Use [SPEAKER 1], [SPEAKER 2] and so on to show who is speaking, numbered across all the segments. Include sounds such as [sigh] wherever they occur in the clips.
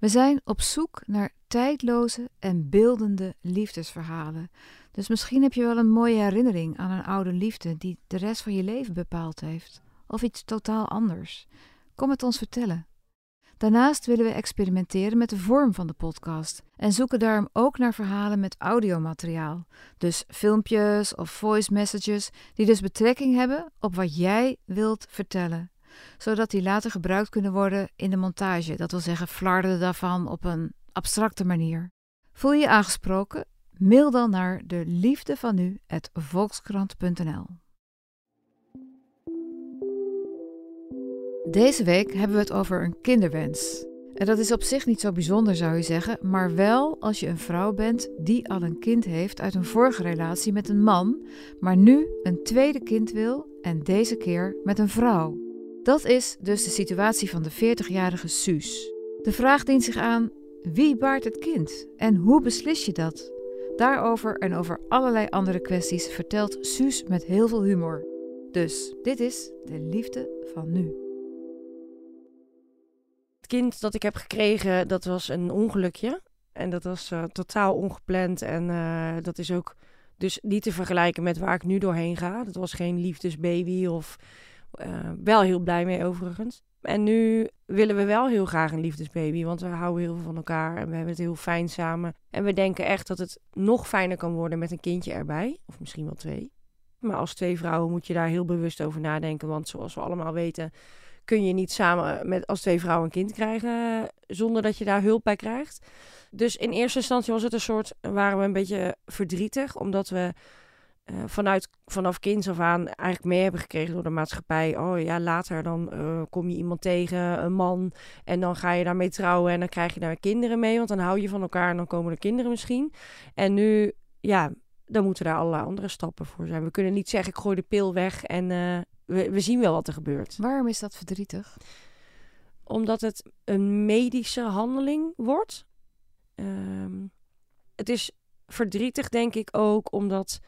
[SPEAKER 1] We zijn op zoek naar tijdloze en beeldende liefdesverhalen. Dus misschien heb je wel een mooie herinnering aan een oude liefde die de rest van je leven bepaald heeft. Of iets totaal anders. Kom het ons vertellen. Daarnaast willen we experimenteren met de vorm van de podcast en zoeken daarom ook naar verhalen met audiomateriaal. Dus filmpjes of voice messages die dus betrekking hebben op wat jij wilt vertellen zodat die later gebruikt kunnen worden in de montage, dat wil zeggen flarden daarvan op een abstracte manier. Voel je aangesproken? Mail dan naar de liefde van nu volkskrant.nl. Deze week hebben we het over een kinderwens. En dat is op zich niet zo bijzonder, zou je zeggen, maar wel als je een vrouw bent die al een kind heeft uit een vorige relatie met een man, maar nu een tweede kind wil en deze keer met een vrouw. Dat is dus de situatie van de 40-jarige Suus. De vraag dient zich aan: wie baart het kind en hoe beslis je dat? Daarover en over allerlei andere kwesties vertelt Suus met heel veel humor. Dus dit is de liefde van nu.
[SPEAKER 2] Het kind dat ik heb gekregen, dat was een ongelukje. En dat was uh, totaal ongepland. En uh, dat is ook dus niet te vergelijken met waar ik nu doorheen ga. Dat was geen liefdesbaby of uh, wel heel blij mee overigens. En nu willen we wel heel graag een liefdesbaby, want we houden heel veel van elkaar en we hebben het heel fijn samen. En we denken echt dat het nog fijner kan worden met een kindje erbij, of misschien wel twee. Maar als twee vrouwen moet je daar heel bewust over nadenken, want zoals we allemaal weten kun je niet samen met als twee vrouwen een kind krijgen zonder dat je daar hulp bij krijgt. Dus in eerste instantie was het een soort, waren we een beetje verdrietig, omdat we uh, vanuit, vanaf kinds af aan eigenlijk mee hebben gekregen door de maatschappij. Oh ja, later dan uh, kom je iemand tegen, een man, en dan ga je daarmee trouwen en dan krijg je daar kinderen mee, want dan hou je van elkaar en dan komen er kinderen misschien. En nu, ja, dan moeten daar allerlei andere stappen voor zijn. We kunnen niet zeggen, ik gooi de pil weg en uh, we, we zien wel wat er gebeurt.
[SPEAKER 1] Waarom is dat verdrietig?
[SPEAKER 2] Omdat het een medische handeling wordt. Um, het is verdrietig, denk ik ook, omdat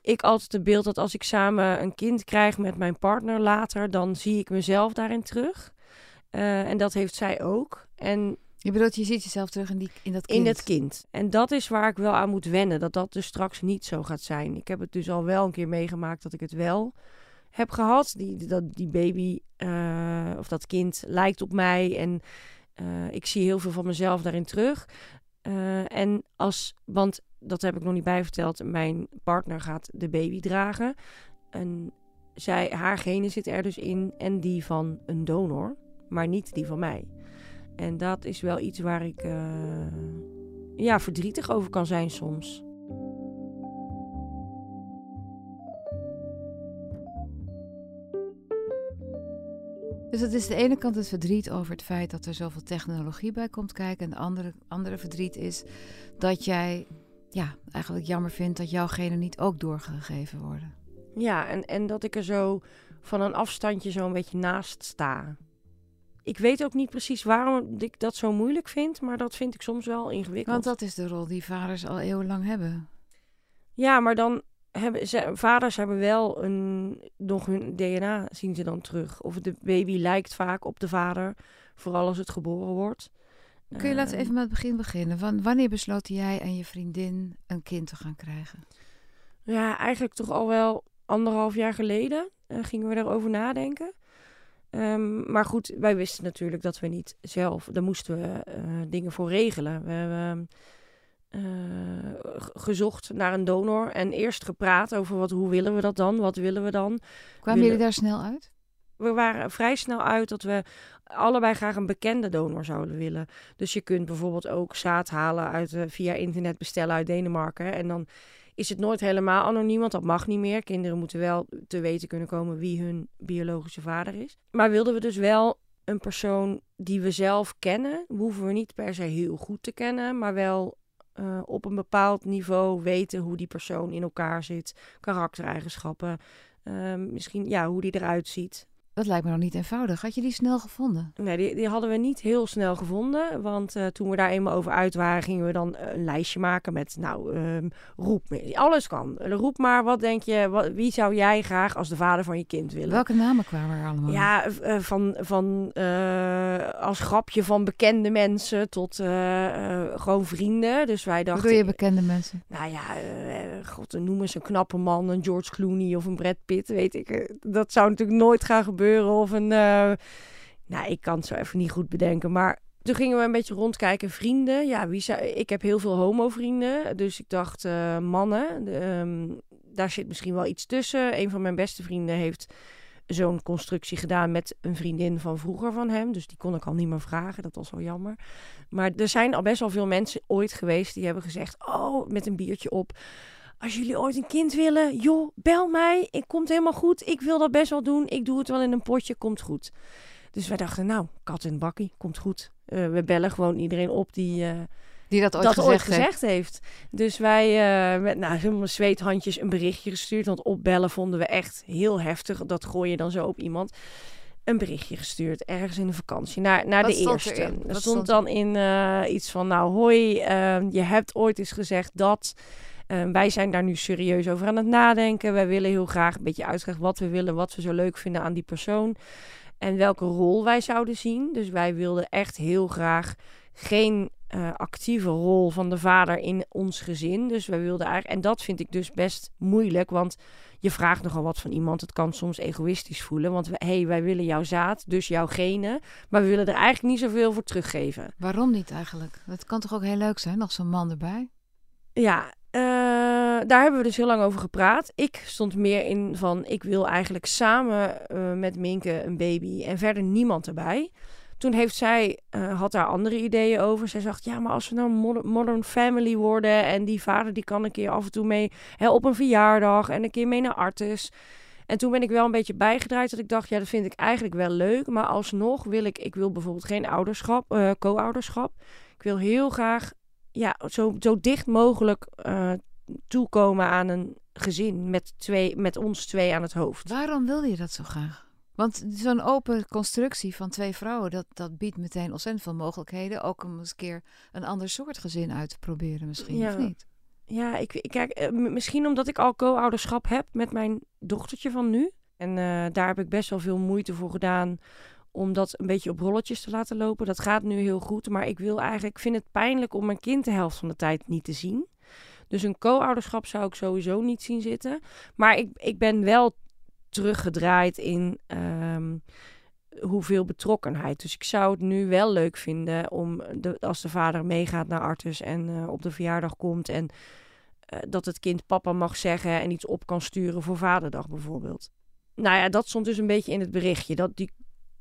[SPEAKER 2] ik altijd het beeld dat als ik samen een kind krijg met mijn partner later, dan zie ik mezelf daarin terug. Uh, en dat heeft zij ook. En
[SPEAKER 1] je bedoelt, je ziet jezelf terug in, die, in dat kind?
[SPEAKER 2] In dat kind. En dat is waar ik wel aan moet wennen, dat dat dus straks niet zo gaat zijn. Ik heb het dus al wel een keer meegemaakt dat ik het wel heb gehad. Die, dat, die baby uh, of dat kind lijkt op mij en uh, ik zie heel veel van mezelf daarin terug. Uh, en als, want dat heb ik nog niet bijverteld. Mijn partner gaat de baby dragen. En zij, haar genen zit er dus in en die van een donor, maar niet die van mij. En dat is wel iets waar ik uh, ja, verdrietig over kan zijn soms.
[SPEAKER 1] Dus het is de ene kant het verdriet over het feit dat er zoveel technologie bij komt kijken. En de andere, andere verdriet is dat jij ja, eigenlijk jammer vindt dat jouw genen niet ook doorgegeven worden.
[SPEAKER 2] Ja, en, en dat ik er zo van een afstandje zo een beetje naast sta. Ik weet ook niet precies waarom ik dat zo moeilijk vind, maar dat vind ik soms wel ingewikkeld.
[SPEAKER 1] Want dat is de rol die vaders al eeuwenlang hebben.
[SPEAKER 2] Ja, maar dan hebben ze, vaders hebben wel een, nog hun DNA zien ze dan terug. Of de baby lijkt vaak op de vader, vooral als het geboren wordt.
[SPEAKER 1] Kun je laten even met het begin beginnen? Van wanneer besloot jij en je vriendin een kind te gaan krijgen?
[SPEAKER 2] Ja, eigenlijk toch al wel anderhalf jaar geleden uh, gingen we erover nadenken. Um, maar goed, wij wisten natuurlijk dat we niet zelf, daar moesten we uh, dingen voor regelen. We hebben uh, gezocht naar een donor en eerst gepraat over wat, hoe willen we dat dan, wat willen we dan.
[SPEAKER 1] Kwamen willen... jullie daar snel uit?
[SPEAKER 2] We waren vrij snel uit dat we allebei graag een bekende donor zouden willen. Dus je kunt bijvoorbeeld ook zaad halen uit, uh, via internet bestellen uit Denemarken. En dan is het nooit helemaal anoniem, want dat mag niet meer. Kinderen moeten wel te weten kunnen komen wie hun biologische vader is. Maar wilden we dus wel een persoon die we zelf kennen. Hoeven we niet per se heel goed te kennen, maar wel uh, op een bepaald niveau weten hoe die persoon in elkaar zit, karaktereigenschappen, uh, misschien ja, hoe die eruit ziet.
[SPEAKER 1] Dat lijkt me nog niet eenvoudig. Had je die snel gevonden?
[SPEAKER 2] Nee, die, die hadden we niet heel snel gevonden. Want uh, toen we daar eenmaal over uit waren, gingen we dan een lijstje maken met, nou, um, roep. Alles kan. Roep maar, wat denk je, wat, wie zou jij graag als de vader van je kind willen?
[SPEAKER 1] Welke namen kwamen er allemaal?
[SPEAKER 2] Ja, uh, van, van uh, als grapje van bekende mensen tot gewoon vrienden. Dus wij dachten...
[SPEAKER 1] Wat doe je bekende mensen?
[SPEAKER 2] Nou ja, god, noem eens een knappe man, een George Clooney of een Brad Pitt, weet ik. Dat zou natuurlijk nooit gaan gebeuren of een... Uh, nou, ik kan het zo even niet goed bedenken, maar toen gingen we een beetje rondkijken. Vrienden, ja, wie zou, ik heb heel veel homo-vrienden. Dus ik dacht, uh, mannen, de, um, daar zit misschien wel iets tussen. Een van mijn beste vrienden heeft zo'n constructie gedaan met een vriendin van vroeger van hem. Dus die kon ik al niet meer vragen. Dat was wel jammer. Maar er zijn al best wel veel mensen ooit geweest die hebben gezegd: Oh, met een biertje op als jullie ooit een kind willen, joh, bel mij. Ik komt helemaal goed. Ik wil dat best wel doen. Ik doe het wel in een potje, komt goed. Dus wij dachten, nou, kat in bakkie, komt goed. Uh, we bellen gewoon iedereen op die, uh,
[SPEAKER 1] die dat, ooit, dat gezegd,
[SPEAKER 2] ooit gezegd heeft. Dus wij uh, met nou, helemaal zweethandjes een berichtje gestuurd. Want opbellen vonden we echt heel heftig. Dat gooi je dan zo op iemand. Een berichtje gestuurd, ergens in de vakantie, naar, naar de eerste. Er, er stond, stond dan in iets van, nou hoi, je hebt ooit eens gezegd dat... Uh, wij zijn daar nu serieus over aan het nadenken. Wij willen heel graag een beetje uitleggen wat we willen, wat we zo leuk vinden aan die persoon. En welke rol wij zouden zien. Dus wij wilden echt heel graag geen uh, actieve rol van de vader in ons gezin. Dus wij wilden eigenlijk. En dat vind ik dus best moeilijk. Want je vraagt nogal wat van iemand. Het kan soms egoïstisch voelen. Want hé, hey, wij willen jouw zaad, dus jouw genen. Maar we willen er eigenlijk niet zoveel voor teruggeven.
[SPEAKER 1] Waarom niet eigenlijk? Het kan toch ook heel leuk zijn, nog zo'n man erbij?
[SPEAKER 2] Ja, uh, daar hebben we dus heel lang over gepraat. Ik stond meer in van, ik wil eigenlijk samen uh, met Minke een baby en verder niemand erbij. Toen heeft zij, uh, had daar andere ideeën over. Zij zegt, ja, maar als we nou een modern family worden en die vader die kan een keer af en toe mee hè, op een verjaardag en een keer mee naar Artes. En toen ben ik wel een beetje bijgedraaid dat ik dacht, ja, dat vind ik eigenlijk wel leuk. Maar alsnog wil ik, ik wil bijvoorbeeld geen ouderschap, uh, co-ouderschap. Ik wil heel graag ja, zo, zo dicht mogelijk uh, toekomen aan een gezin met, twee, met ons twee aan het hoofd.
[SPEAKER 1] Waarom wilde je dat zo graag? Want zo'n open constructie van twee vrouwen, dat, dat biedt meteen ontzettend veel mogelijkheden. Ook om eens een keer een ander soort gezin uit te proberen misschien, ja. of niet?
[SPEAKER 2] Ja, ik, ik kijk, uh, misschien omdat ik al co-ouderschap heb met mijn dochtertje van nu. En uh, daar heb ik best wel veel moeite voor gedaan om dat een beetje op rolletjes te laten lopen. Dat gaat nu heel goed, maar ik wil eigenlijk, vind het pijnlijk om mijn kind de helft van de tijd niet te zien. Dus een co-ouderschap zou ik sowieso niet zien zitten. Maar ik, ik ben wel teruggedraaid in um, hoeveel betrokkenheid. Dus ik zou het nu wel leuk vinden om de, als de vader meegaat naar Artus en uh, op de verjaardag komt en uh, dat het kind papa mag zeggen en iets op kan sturen voor vaderdag bijvoorbeeld. Nou ja, dat stond dus een beetje in het berichtje. Dat die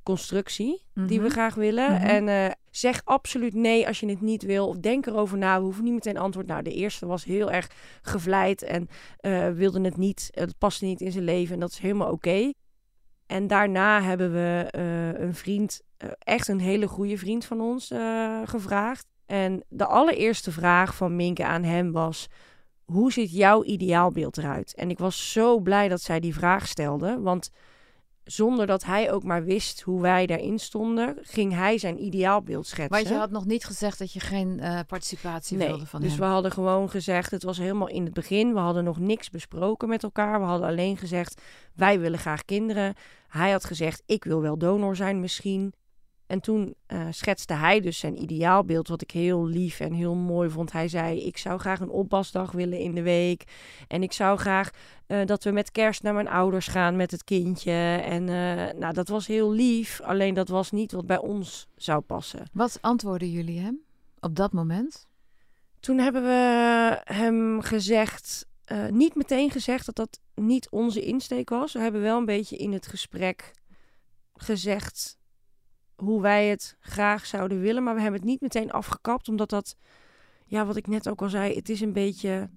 [SPEAKER 2] constructie die we mhm. graag willen. Mm -hmm. En uh, zeg absoluut nee als je het niet wil. Of denk erover na. We hoeven niet meteen antwoord. Nou, de eerste was heel erg gevleid en uh, wilde het niet. Het paste niet in zijn leven en dat is helemaal oké. Okay. En daarna hebben we uh, een vriend, echt een hele goede vriend van ons, gevraagd. En de allereerste vraag van Minke aan hem was: hoe ziet jouw ideaalbeeld eruit? En ik was zo blij dat zij die vraag stelde, want zonder dat hij ook maar wist hoe wij daarin stonden, ging hij zijn ideaalbeeld schetsen.
[SPEAKER 1] Want je had nog niet gezegd dat je geen uh, participatie
[SPEAKER 2] nee,
[SPEAKER 1] wilde van
[SPEAKER 2] dus
[SPEAKER 1] hem.
[SPEAKER 2] we hadden gewoon gezegd, het was helemaal in het begin, we hadden nog niks besproken met elkaar. We hadden alleen gezegd, wij willen graag kinderen. Hij had gezegd, ik wil wel donor zijn misschien. En toen uh, schetste hij dus zijn ideaalbeeld, wat ik heel lief en heel mooi vond. Hij zei: Ik zou graag een opbasdag willen in de week. En ik zou graag uh, dat we met kerst naar mijn ouders gaan met het kindje. En uh, nou, dat was heel lief. Alleen dat was niet wat bij ons zou passen.
[SPEAKER 1] Wat antwoorden jullie hem op dat moment?
[SPEAKER 2] Toen hebben we hem gezegd. niet meteen gezegd dat dat niet onze insteek was. We hebben wel een beetje in het gesprek gezegd hoe wij het graag zouden willen. Maar we hebben het niet meteen afgekapt, omdat dat, ja, wat ik net ook al zei, het is een beetje,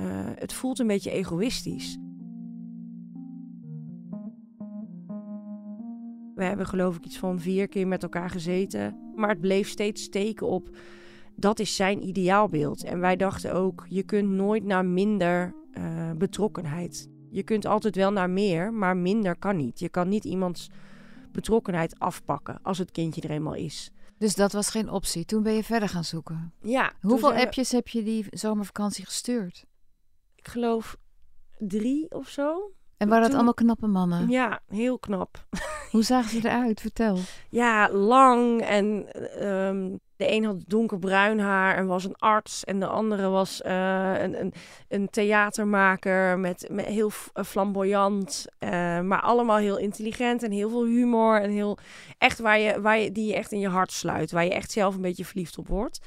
[SPEAKER 2] uh, het voelt een beetje egoïstisch. We hebben geloof ik iets van vier keer met elkaar gezeten. Maar het bleef steeds steken op, dat is zijn ideaalbeeld. En wij dachten ook, je kunt nooit naar minder uh, betrokkenheid. Je kunt altijd wel naar meer, maar minder kan niet. Je kan niet iemands betrokkenheid afpakken als het kindje er eenmaal is.
[SPEAKER 1] Dus dat was geen optie. Toen ben je verder gaan zoeken.
[SPEAKER 2] Ja.
[SPEAKER 1] Hoeveel appjes heb je die zomervakantie gestuurd?
[SPEAKER 2] Ik geloof drie of zo.
[SPEAKER 1] En waren dat allemaal knappe mannen?
[SPEAKER 2] Ja, heel knap. [laughs]
[SPEAKER 1] Hoe zagen ze eruit? Vertel.
[SPEAKER 2] Ja, lang en ehm, de een had donkerbruin haar en was een arts. En de andere was uh, een, een, een, theatermaker met, heel eh, flamboyant. Uh, maar allemaal heel intelligent en heel veel humor. En heel echt waar je, waar je, die je echt in je hart sluit. Waar je echt zelf een beetje verliefd op wordt.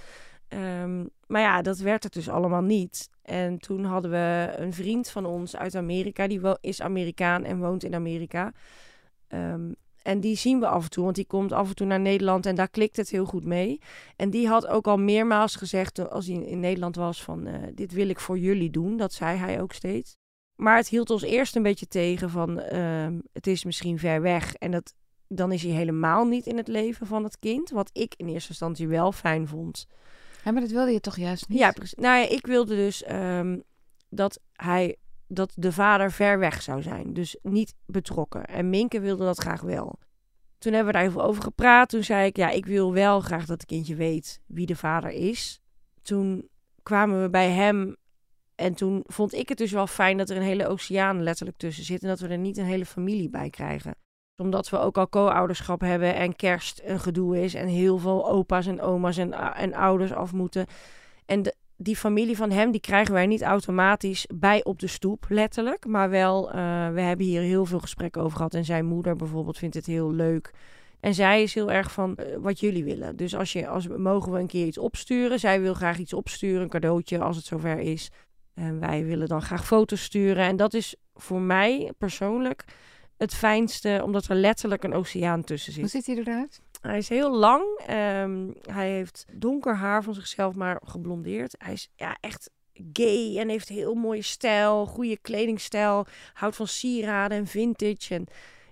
[SPEAKER 2] Um, maar ja, dat werd het dus allemaal niet. En toen hadden we een vriend van ons uit Amerika. Die is Amerikaan en woont in Amerika. Um, en die zien we af en toe, want die komt af en toe naar Nederland en daar klikt het heel goed mee. En die had ook al meermaals gezegd, als hij in Nederland was, van uh, dit wil ik voor jullie doen. Dat zei hij ook steeds. Maar het hield ons eerst een beetje tegen van uh, het is misschien ver weg. En dat, dan is hij helemaal niet in het leven van het kind. Wat ik in eerste instantie wel fijn vond.
[SPEAKER 1] Ja, maar dat wilde je toch juist niet?
[SPEAKER 2] Ja, precies. Nou ja, ik wilde dus um, dat hij dat de vader ver weg zou zijn. Dus niet betrokken. En Minke wilde dat graag wel. Toen hebben we daar even over gepraat. Toen zei ik, ja, ik wil wel graag dat het kindje weet wie de vader is. Toen kwamen we bij hem en toen vond ik het dus wel fijn dat er een hele oceaan letterlijk tussen zit. En dat we er niet een hele familie bij krijgen. Omdat we ook al co-ouderschap hebben en kerst een gedoe is. En heel veel opa's en oma's en, en ouders af moeten. En de, die familie van hem, die krijgen wij niet automatisch bij op de stoep, letterlijk. Maar wel, uh, we hebben hier heel veel gesprekken over gehad. En zijn moeder bijvoorbeeld vindt het heel leuk. En zij is heel erg van uh, wat jullie willen. Dus als je, als, mogen we een keer iets opsturen. Zij wil graag iets opsturen, een cadeautje als het zover is. En wij willen dan graag foto's sturen. En dat is voor mij persoonlijk het fijnste, omdat er letterlijk een oceaan tussen zit.
[SPEAKER 1] Hoe ziet hij eruit?
[SPEAKER 2] Hij is heel lang. Um, hij heeft donker haar van zichzelf, maar geblondeerd. Hij is ja, echt gay en heeft heel mooie stijl, goede kledingstijl. Houdt van sieraden en vintage. En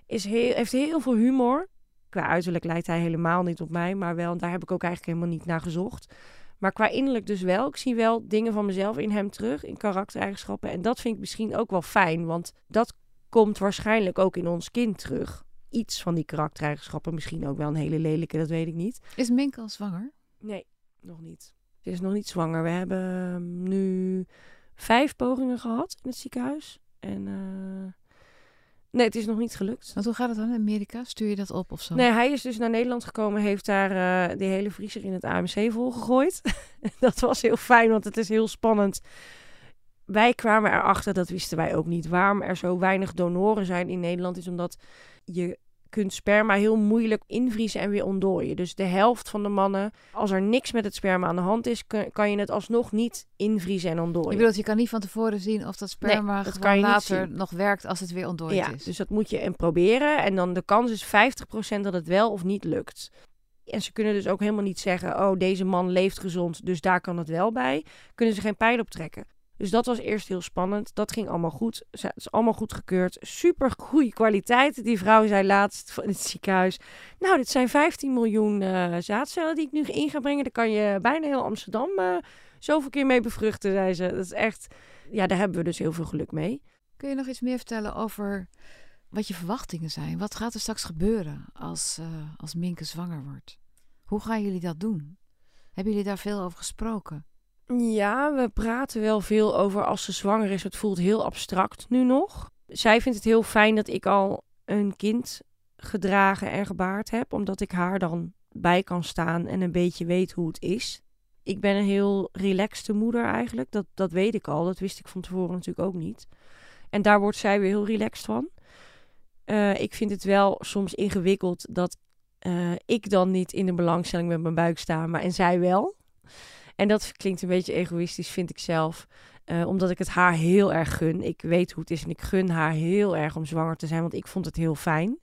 [SPEAKER 2] is heel, heeft heel veel humor. Qua uiterlijk lijkt hij helemaal niet op mij, maar wel, daar heb ik ook eigenlijk helemaal niet naar gezocht. Maar qua innerlijk dus wel. Ik zie wel dingen van mezelf in hem terug, in karaktereigenschappen. En dat vind ik misschien ook wel fijn, want dat komt waarschijnlijk ook in ons kind terug iets van die karaktereigenschappen. Misschien ook wel een hele lelijke, dat weet ik niet.
[SPEAKER 1] Is Mink al zwanger?
[SPEAKER 2] Nee, nog niet. Ze is nog niet zwanger. We hebben ehm, nu vijf pogingen gehad in het ziekenhuis. En uh... nee, het is nog niet gelukt.
[SPEAKER 1] Want hoe gaat het dan in Amerika? Stuur je dat op of zo?
[SPEAKER 2] Nee, hij is dus naar Nederland gekomen. Heeft daar uh, de hele vriezer in het AMC volgegooid. [laughs] dat was heel fijn, want het is heel spannend wij kwamen erachter, dat wisten wij ook niet, waarom er zo weinig donoren zijn in Nederland, is omdat je kunt sperma heel moeilijk invriezen en weer ontdooien. Dus de helft van de mannen, als er niks met het sperma aan de hand is, kan je het alsnog niet invriezen en ontdooien.
[SPEAKER 1] Je bedoelt, je kan niet van tevoren zien of dat sperma nee, dat kan je later nog werkt als het weer ontdooid
[SPEAKER 2] ja,
[SPEAKER 1] is.
[SPEAKER 2] Dus dat moet je en proberen. En dan de kans is 50% dat het wel of niet lukt. En ze kunnen dus ook helemaal niet zeggen: Oh, deze man leeft gezond, dus daar kan het wel bij. Kunnen ze geen pijl op trekken. Dus dat was eerst heel spannend. Dat ging allemaal goed. Het is allemaal goed gekeurd. Super goede kwaliteit. Die vrouw zei laatst in het ziekenhuis. Nou, dit zijn 15 miljoen uh, zaadcellen die ik nu in ga brengen. Daar kan je bijna heel Amsterdam uh, zoveel keer mee bevruchten, zei ze. Dat is echt. Ja, daar hebben we dus heel veel geluk mee.
[SPEAKER 1] Kun je nog iets meer vertellen over wat je verwachtingen zijn? Wat gaat er straks gebeuren als, uh, als Minke zwanger wordt? Hoe gaan jullie dat doen? Hebben jullie daar veel over gesproken?
[SPEAKER 2] Ja, we praten wel veel over als ze zwanger is. Het voelt heel abstract nu nog. Zij vindt het heel fijn dat ik al een kind gedragen en gebaard heb, omdat ik haar dan bij kan staan en een beetje weet hoe het is. Ik ben een heel relaxte moeder eigenlijk. Dat, dat weet ik al. Dat wist ik van tevoren natuurlijk ook niet. En daar wordt zij weer heel relaxed van. Uh, ik vind het wel soms ingewikkeld dat uh, ik dan niet in de belangstelling met mijn buik sta, maar en zij wel. En dat klinkt een beetje egoïstisch, vind ik zelf. Uh, omdat ik het haar heel erg gun. Ik weet hoe het is en ik gun haar heel erg om zwanger te zijn, want ik vond het heel fijn.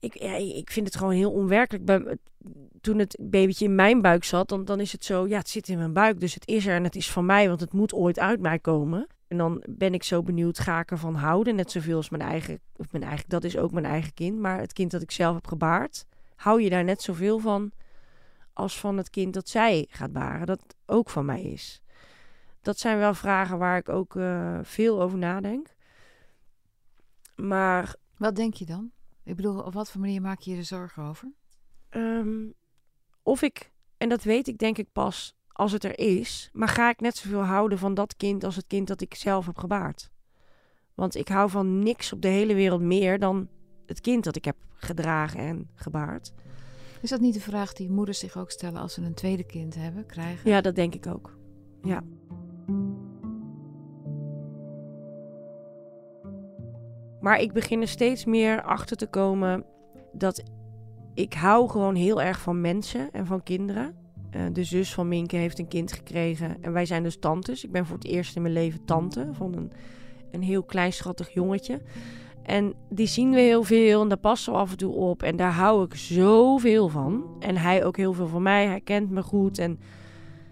[SPEAKER 2] Ik, ja, ik vind het gewoon heel onwerkelijk. Toen het babytje in mijn buik zat, dan, dan is het zo, ja, het zit in mijn buik, dus het is er en het is van mij, want het moet ooit uit mij komen. En dan ben ik zo benieuwd, ga ik ervan houden? Net zoveel als mijn eigen, of mijn eigen, dat is ook mijn eigen kind. Maar het kind dat ik zelf heb gebaard, hou je daar net zoveel van als van het kind dat zij gaat baren, dat ook van mij is. Dat zijn wel vragen waar ik ook uh, veel over nadenk. Maar.
[SPEAKER 1] Wat denk je dan? Ik bedoel, op wat voor manier maak je je er zorgen over?
[SPEAKER 2] Um, of ik, en dat weet ik denk ik pas als het er is, maar ga ik net zoveel houden van dat kind als het kind dat ik zelf heb gebaard? Want ik hou van niks op de hele wereld meer dan het kind dat ik heb gedragen en gebaard.
[SPEAKER 1] Is dat niet de vraag die moeders zich ook stellen als ze een tweede kind hebben, krijgen?
[SPEAKER 2] Ja, dat denk ik ook. Ja. Maar ik begin er steeds meer achter te komen dat ik hou gewoon heel erg van mensen en van kinderen. Uh, de zus van Minke heeft een kind gekregen en wij zijn dus tantes. Ik ben voor het eerst in mijn leven tante van een, een heel klein schattig jongetje. En die zien we heel veel en daar passen we af en toe op. En daar hou ik zoveel van. En hij ook heel veel van mij. Hij kent me goed. En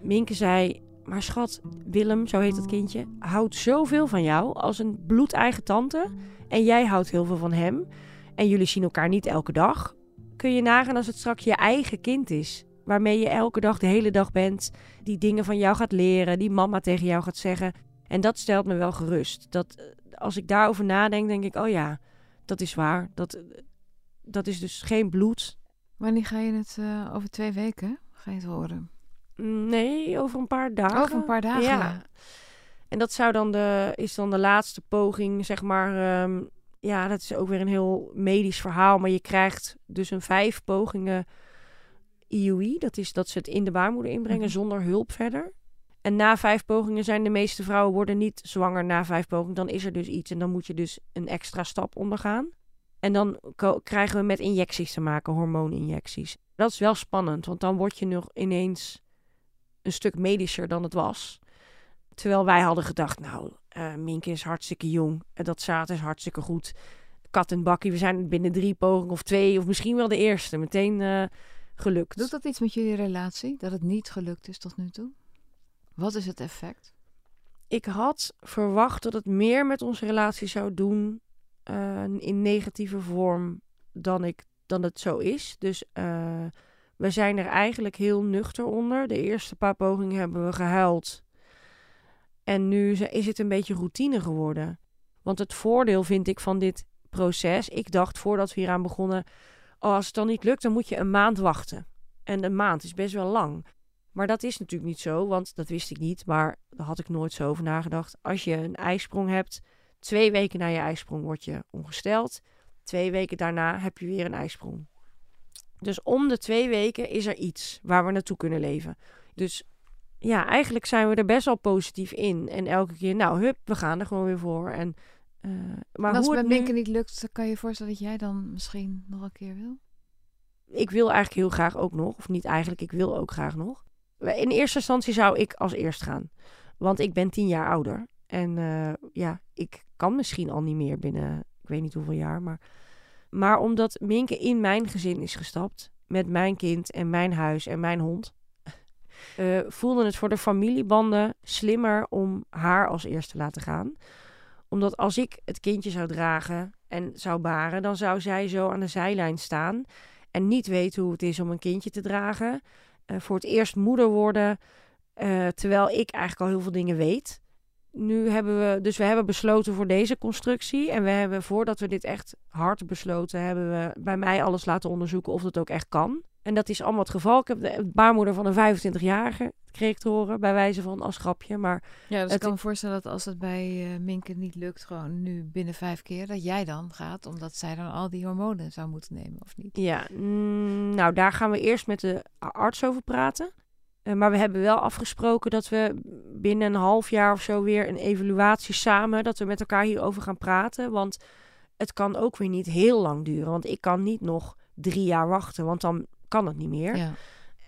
[SPEAKER 2] Minke zei, maar schat, Willem, zo heet dat kindje, houdt zoveel van jou als een bloedeigen tante. En jij houdt heel veel van hem. En jullie zien elkaar niet elke dag. Kun je nagaan als het straks je eigen kind is. Waarmee je elke dag de hele dag bent. Die dingen van jou gaat leren. Die mama tegen jou gaat zeggen. En dat stelt me wel gerust. Dat als ik daarover nadenk, denk ik, oh ja, dat is waar. Dat, dat is dus geen bloed.
[SPEAKER 1] Wanneer ga je het uh, over twee weken? Ga je het horen?
[SPEAKER 2] Nee, over een paar dagen.
[SPEAKER 1] Over een paar dagen. Ja.
[SPEAKER 2] En dat zou dan de, is dan de laatste poging, zeg maar. Um, ja, dat is ook weer een heel medisch verhaal. Maar je krijgt dus een vijf pogingen IUI. Dat is dat ze het in de baarmoeder inbrengen mhm. zonder hulp verder. En na vijf pogingen zijn de meeste vrouwen worden niet zwanger na vijf pogingen. Dan is er dus iets en dan moet je dus een extra stap ondergaan. En dan krijgen we met injecties te maken, hormooninjecties. Dat is wel spannend, want dan word je nog ineens een stuk medischer dan het was. Terwijl wij hadden gedacht, nou, uh, Minke is hartstikke jong. En dat zaad is hartstikke goed. Kat en bakkie, we zijn binnen drie pogingen of twee, of misschien wel de eerste, meteen uh, gelukt.
[SPEAKER 1] Doet dat iets met jullie relatie, dat het niet gelukt is tot nu toe? Wat is het effect?
[SPEAKER 2] Ik had verwacht dat het meer met onze relatie zou doen uh, in negatieve vorm dan, ik, dan het zo is. Dus uh, we zijn er eigenlijk heel nuchter onder. De eerste paar pogingen hebben we gehuild. En nu is het een beetje routine geworden. Want het voordeel vind ik van dit proces. Ik dacht voordat we hieraan begonnen. Als het dan niet lukt, dan moet je een maand wachten. En een maand is best wel lang. Maar dat is natuurlijk niet zo, want dat wist ik niet. Maar daar had ik nooit zo over nagedacht. Als je een ijsprong hebt, twee weken na je ijsprong word je ongesteld. Twee weken daarna heb je weer een ijsprong. Dus om de twee weken is er iets waar we naartoe kunnen leven. Dus ja, eigenlijk zijn we er best wel positief in. En elke keer, nou, hup, we gaan er gewoon weer voor. En, uh,
[SPEAKER 1] maar als hoe het met niet lukt, dan kan je je voorstellen dat jij dan misschien nog een keer wil?
[SPEAKER 2] Ik wil eigenlijk heel graag ook nog. Of niet eigenlijk, ik wil ook graag nog. In eerste instantie zou ik als eerst gaan. Want ik ben tien jaar ouder. En uh, ja, ik kan misschien al niet meer binnen, ik weet niet hoeveel jaar. Maar, maar omdat Minke in mijn gezin is gestapt. Met mijn kind en mijn huis en mijn hond. Uh, [laughs] voelde het voor de familiebanden slimmer om haar als eerste te laten gaan. Omdat als ik het kindje zou dragen en zou baren, dan zou zij zo aan de zijlijn staan en niet weten hoe het is om een kindje te dragen. Uh, voor het eerst moeder worden, uh, terwijl ik eigenlijk al heel veel dingen weet. Nu hebben we, dus we hebben besloten voor deze constructie. En we hebben, voordat we dit echt hard besloten, hebben we bij mij alles laten onderzoeken of dat ook echt kan. En dat is allemaal het geval. Ik heb de baarmoeder van een 25-jarige kreeg te horen, bij wijze van als grapje. Maar
[SPEAKER 1] ja, dus ik kan me voorstellen dat als het bij uh, Minke niet lukt, gewoon nu binnen vijf keer, dat jij dan gaat, omdat zij dan al die hormonen zou moeten nemen, of niet?
[SPEAKER 2] Ja, mm, nou daar gaan we eerst met de arts over praten. Uh, maar we hebben wel afgesproken dat we binnen een half jaar of zo weer een evaluatie samen, dat we met elkaar hierover gaan praten. Want het kan ook weer niet heel lang duren. Want ik kan niet nog drie jaar wachten, want dan kan het niet meer. Ja.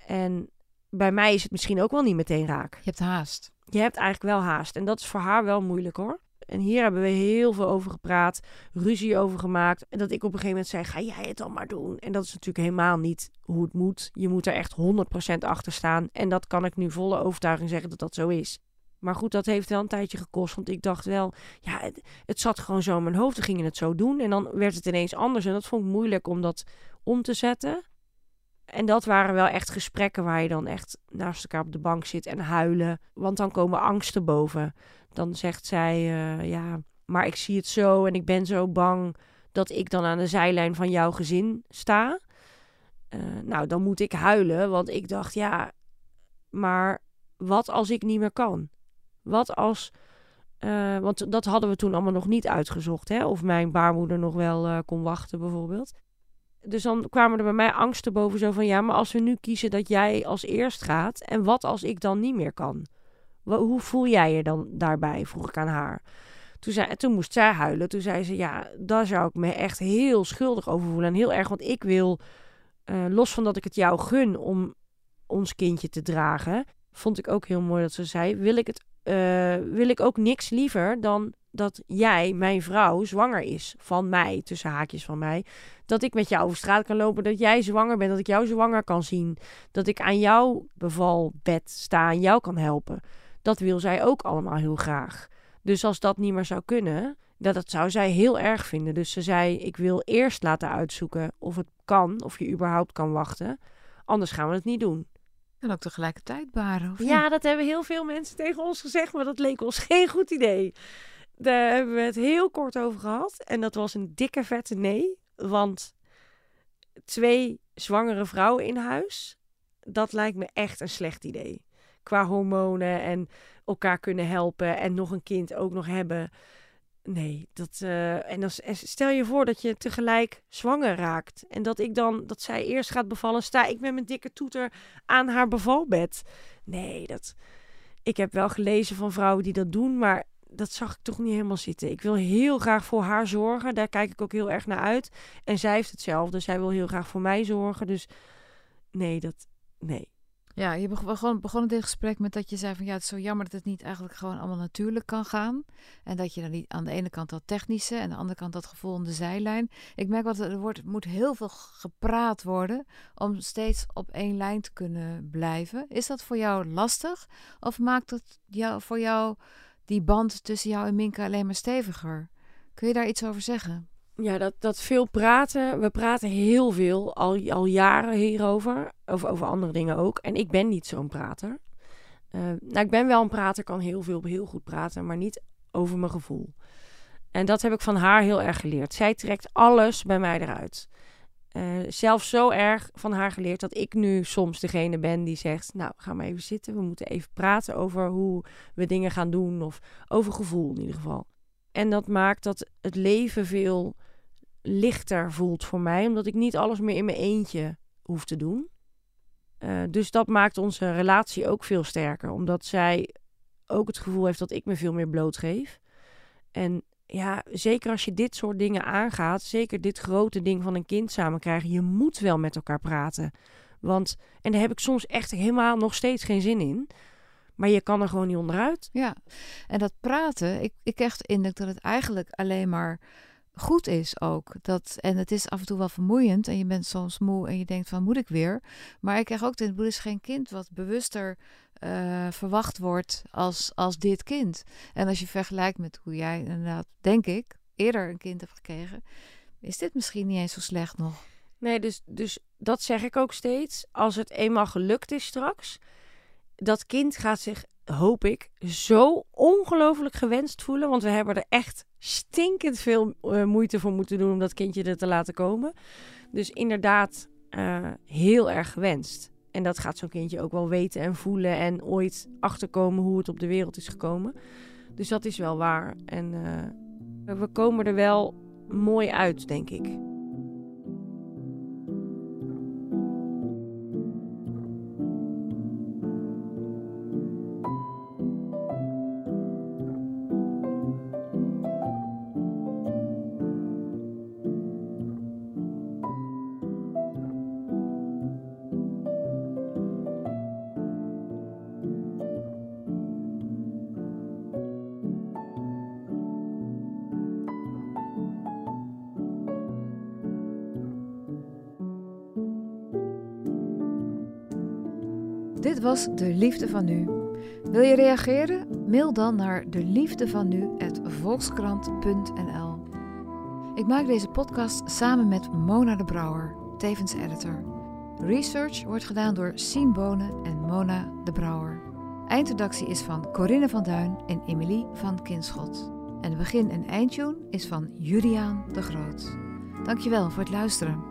[SPEAKER 2] En bij mij is het misschien ook wel niet meteen raak.
[SPEAKER 1] Je hebt haast.
[SPEAKER 2] Je hebt eigenlijk wel haast. En dat is voor haar wel moeilijk hoor. En hier hebben we heel veel over gepraat, ruzie over gemaakt. En dat ik op een gegeven moment zei: ga jij het dan maar doen? En dat is natuurlijk helemaal niet hoe het moet. Je moet er echt 100% achter staan. En dat kan ik nu volle overtuiging zeggen dat dat zo is. Maar goed, dat heeft wel een tijdje gekost. Want ik dacht wel, ja, het, het zat gewoon zo in mijn hoofd. We gingen het zo doen. En dan werd het ineens anders. En dat vond ik moeilijk om dat om te zetten. En dat waren wel echt gesprekken waar je dan echt naast elkaar op de bank zit en huilen. Want dan komen angsten boven. Dan zegt zij, uh, ja, maar ik zie het zo en ik ben zo bang dat ik dan aan de zijlijn van jouw gezin sta. Uh, nou, dan moet ik huilen, want ik dacht, ja, maar wat als ik niet meer kan? Wat als. Uh, want dat hadden we toen allemaal nog niet uitgezocht, hè? Of mijn baarmoeder nog wel kon wachten, bijvoorbeeld. Dus dan kwamen er bij mij angsten boven zo van... ja, maar als we nu kiezen dat jij als eerst gaat... en wat als ik dan niet meer kan? Hoe voel jij je dan daarbij? Vroeg ik aan haar. Toen, zei, toen moest zij huilen. Toen zei ze, ja, daar zou ik me echt heel schuldig over voelen. En heel erg, want ik wil, uh, los van dat ik het jou gun om ons kindje te dragen... vond ik ook heel mooi dat ze zei... wil ik, het, uh, wil ik ook niks liever dan dat jij, mijn vrouw, zwanger is van mij, tussen haakjes van mij. Dat ik met jou over straat kan lopen, dat jij zwanger bent, dat ik jou zwanger kan zien. Dat ik aan jouw bevalbed sta en jou kan helpen. Dat wil zij ook allemaal heel graag. Dus als dat niet meer zou kunnen, dat, dat zou zij heel erg vinden. Dus ze zei: Ik wil eerst laten uitzoeken of het kan, of je überhaupt kan wachten. Anders gaan we het niet doen.
[SPEAKER 1] En ook tegelijkertijd baren. Of
[SPEAKER 2] ja, dat hebben heel veel mensen tegen ons gezegd, maar dat leek ons [laughs] geen goed idee. Daar hebben we het heel kort over gehad. En dat was een dikke vette nee. Want twee zwangere vrouwen in huis, dat lijkt me echt een slecht idee. Qua hormonen en elkaar kunnen helpen en nog een kind ook nog hebben. Nee, dat. Uh, en stel je voor dat je tegelijk zwanger raakt. En dat ik dan, dat zij eerst gaat bevallen, sta ik met mijn dikke toeter aan haar bevalbed. Nee, dat. Ik heb wel gelezen van vrouwen die dat doen, maar dat zag ik toch niet helemaal zitten. Ik wil heel graag voor haar zorgen. Daar kijk ik ook heel erg naar uit. En zij heeft hetzelfde. Zij wil heel graag voor mij zorgen. Dus nee, dat. Nee.
[SPEAKER 1] Ja, je begon, begon dit gesprek met dat je zei van ja, het is zo jammer dat het niet eigenlijk gewoon allemaal natuurlijk kan gaan. En dat je dan niet aan de ene kant dat technische en aan de andere kant dat gevoel om de zijlijn. Ik merk dat er wordt, moet heel veel gepraat worden om steeds op één lijn te kunnen blijven. Is dat voor jou lastig? Of maakt het jou, voor jou die band tussen jou en Minka alleen maar steviger. Kun je daar iets over zeggen?
[SPEAKER 2] Ja, dat, dat veel praten. We praten heel veel, al, al jaren hierover. Over, over andere dingen ook. En ik ben niet zo'n prater. Uh, nou, ik ben wel een prater, kan heel veel, heel goed praten, maar niet over mijn gevoel. En dat heb ik van haar heel erg geleerd. Zij trekt alles bij mij eruit. Uh, zelfs zo erg van haar geleerd dat ik nu soms degene ben die zegt: Nou, ga maar even zitten. We moeten even praten over hoe we dingen gaan doen. Of over gevoel in ieder geval. En dat maakt dat het leven veel lichter voelt voor mij, omdat ik niet alles meer in mijn eentje hoef te doen. Uh, dus dat maakt onze relatie ook veel sterker, omdat zij ook het gevoel heeft dat ik me veel meer blootgeef. En ja, zeker als je dit soort dingen aangaat, zeker dit grote ding van een kind samen krijgen, je moet wel met elkaar praten. Want, en daar heb ik soms echt helemaal nog steeds geen zin in. Maar je kan er gewoon niet onderuit.
[SPEAKER 1] Ja, en dat praten, ik, ik de indruk dat het eigenlijk alleen maar goed is ook. Dat, en het is af en toe wel vermoeiend en je bent soms moe en je denkt van moet ik weer. Maar ik krijg ook de indruk, is geen kind wat bewuster uh, verwacht wordt als, als dit kind. En als je vergelijkt met hoe jij inderdaad, denk ik, eerder een kind hebt gekregen, is dit misschien niet eens zo slecht nog.
[SPEAKER 2] Nee, dus, dus dat zeg ik ook steeds. Als het eenmaal gelukt is straks, dat kind gaat zich, hoop ik, zo ongelooflijk gewenst voelen. Want we hebben er echt stinkend veel uh, moeite voor moeten doen om dat kindje er te laten komen. Dus inderdaad, uh, heel erg gewenst. En dat gaat zo'n kindje ook wel weten en voelen en ooit achterkomen hoe het op de wereld is gekomen. Dus dat is wel waar. En uh, we komen er wel mooi uit, denk ik.
[SPEAKER 1] Was De Liefde van Nu. Wil je reageren? Mail dan naar de liefde van nu@volkskrant.nl. Ik maak deze podcast samen met Mona de Brouwer, tevens editor. Research wordt gedaan door Sien Bonen en Mona de Brouwer. Eindredactie is van Corinne van Duin en Emilie van Kinschot. En begin- en eindtune is van Juliaan de Groot. Dankjewel voor het luisteren.